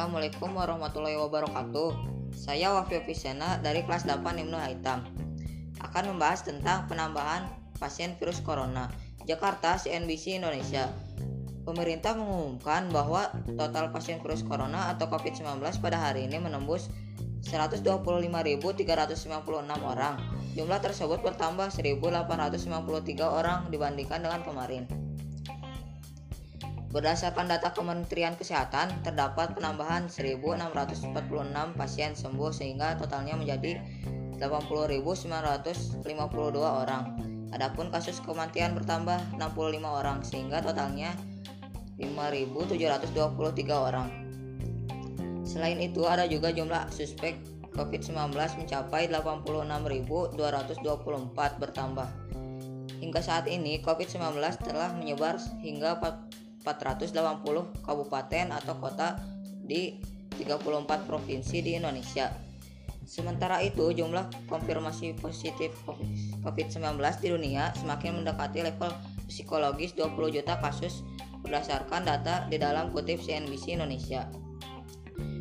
Assalamualaikum warahmatullahi wabarakatuh. Saya Wafi Fisena dari kelas 8 Ibnu Haitam akan membahas tentang penambahan pasien virus corona. Jakarta, CNBC Indonesia. Pemerintah mengumumkan bahwa total pasien virus corona atau COVID-19 pada hari ini menembus 125.356 orang. Jumlah tersebut bertambah 1.853 orang dibandingkan dengan kemarin. Berdasarkan data Kementerian Kesehatan, terdapat penambahan 1.646 pasien sembuh sehingga totalnya menjadi 80.952 orang. Adapun kasus kematian bertambah 65 orang sehingga totalnya 5.723 orang. Selain itu, ada juga jumlah suspek COVID-19 mencapai 86.224 bertambah. Hingga saat ini, COVID-19 telah menyebar hingga 480 kabupaten atau kota di 34 provinsi di Indonesia. Sementara itu, jumlah konfirmasi positif COVID-19 di dunia semakin mendekati level psikologis 20 juta kasus berdasarkan data di dalam kutip CNBC Indonesia.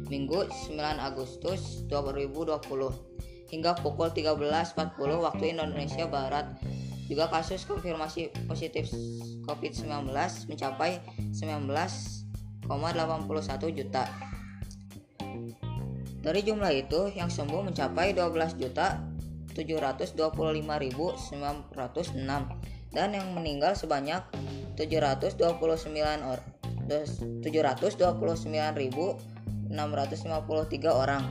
Minggu 9 Agustus 2020 hingga pukul 13.40 waktu Indonesia Barat juga kasus konfirmasi positif COVID-19 mencapai 19,81 juta. Dari jumlah itu, yang sembuh mencapai 12 juta 725.906 dan yang meninggal sebanyak 729 orang 729.653 orang.